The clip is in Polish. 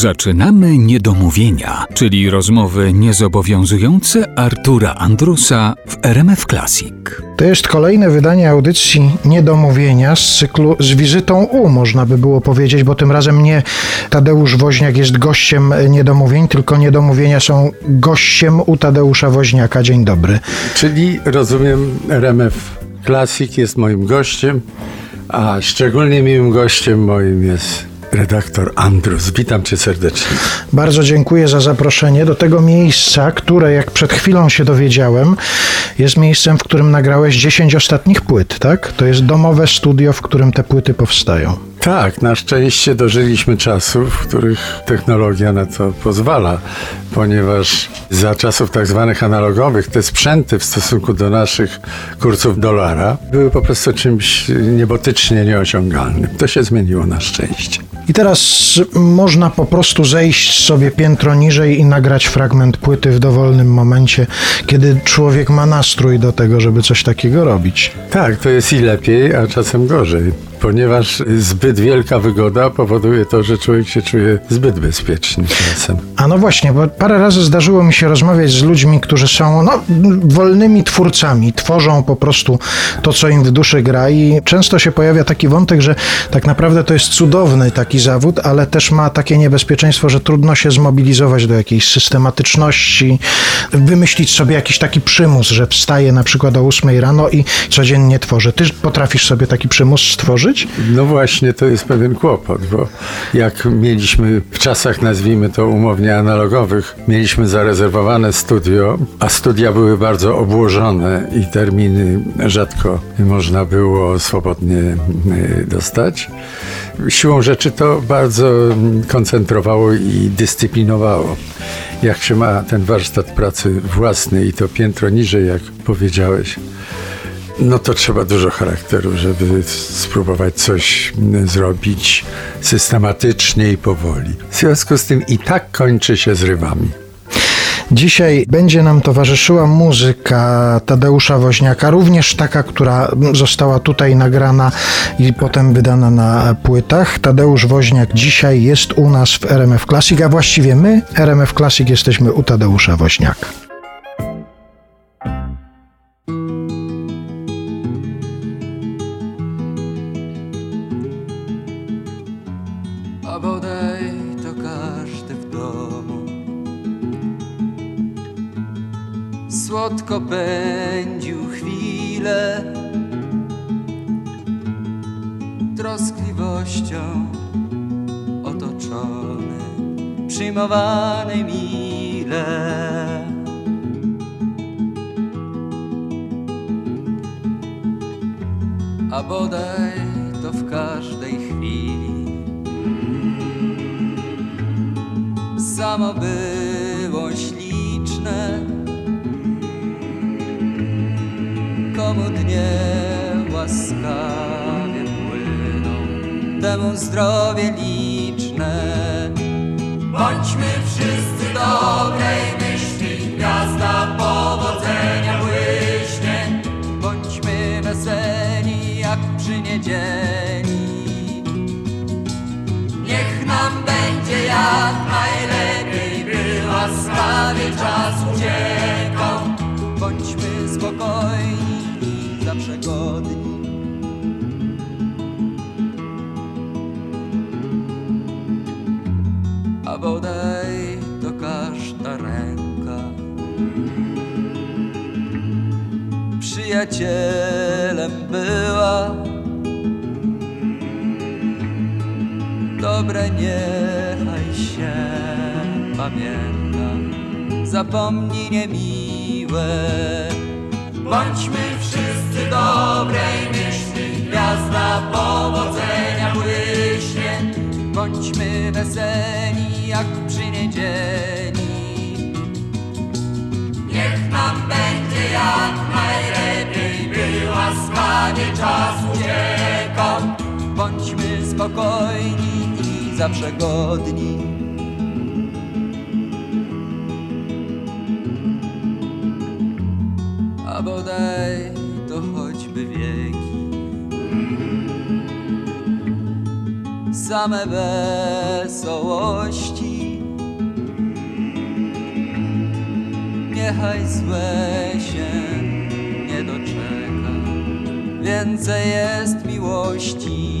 Zaczynamy niedomówienia, czyli rozmowy niezobowiązujące Artura Andrusa w RMF Classic. To jest kolejne wydanie audycji Niedomówienia z cyklu z wizytą U, można by było powiedzieć, bo tym razem nie Tadeusz Woźniak jest gościem Niedomówień, tylko Niedomówienia są gościem u Tadeusza Woźniaka. Dzień dobry. Czyli rozumiem, RMF Classic jest moim gościem, a szczególnie miłym gościem moim jest redaktor Andrus. Witam cię serdecznie. Bardzo dziękuję za zaproszenie do tego miejsca, które jak przed chwilą się dowiedziałem, jest miejscem, w którym nagrałeś 10 ostatnich płyt, tak? To jest domowe studio, w którym te płyty powstają. Tak, na szczęście dożyliśmy czasów, w których technologia na to pozwala, ponieważ za czasów tak zwanych analogowych te sprzęty w stosunku do naszych kursów dolara były po prostu czymś niebotycznie nieosiągalnym. To się zmieniło na szczęście. I teraz można po prostu zejść sobie piętro niżej i nagrać fragment płyty w dowolnym momencie, kiedy człowiek ma nastrój do tego, żeby coś takiego robić. Tak, to jest i lepiej, a czasem gorzej ponieważ zbyt wielka wygoda powoduje to, że człowiek się czuje zbyt bezpieczny czasem. A no właśnie, bo parę razy zdarzyło mi się rozmawiać z ludźmi, którzy są no, wolnymi twórcami, tworzą po prostu to, co im w duszy gra i często się pojawia taki wątek, że tak naprawdę to jest cudowny taki zawód, ale też ma takie niebezpieczeństwo, że trudno się zmobilizować do jakiejś systematyczności, wymyślić sobie jakiś taki przymus, że wstaje na przykład o 8 rano i codziennie tworzę. Ty potrafisz sobie taki przymus stworzyć? No właśnie, to jest pewien kłopot, bo jak mieliśmy w czasach, nazwijmy to umownie analogowych, mieliśmy zarezerwowane studio, a studia były bardzo obłożone i terminy rzadko można było swobodnie e, dostać. Siłą rzeczy to bardzo koncentrowało i dyscyplinowało. Jak się ma ten warsztat pracy własny i to piętro niżej, jak powiedziałeś, no to trzeba dużo charakteru, żeby spróbować coś zrobić systematycznie i powoli. W związku z tym i tak kończy się zrywami. Dzisiaj będzie nam towarzyszyła muzyka Tadeusza Woźniaka, również taka, która została tutaj nagrana i potem wydana na płytach. Tadeusz Woźniak dzisiaj jest u nas w RMF Classic, a właściwie my, RMF Classic, jesteśmy u Tadeusza Woźniaka. Słodko pędził chwilę troskliwością otoczony, przyjmowany mile. A bodaj to w każdej chwili samo było śliczne komu dnie łaskawie płyną, temu zdrowie liczne. Bądźmy wszyscy czas uciekał. Bądźmy spokojni zawsze godni. A bodaj to każda ręka przyjacielem była. Dobre niechaj się pamięta, zapomnij niemiłe. Bądźmy wszyscy dobrej myśli, gwiazda powodzenia błyśnie. Bądźmy weseli jak przy niedzieli. Niech nam będzie jak najlepiej, by łaskawie czas uciekał. Bądźmy spokojni i zawsze godni. daj, to choćby wieki. Same wesołości, niechaj złe się nie doczeka. Więcej jest miłości.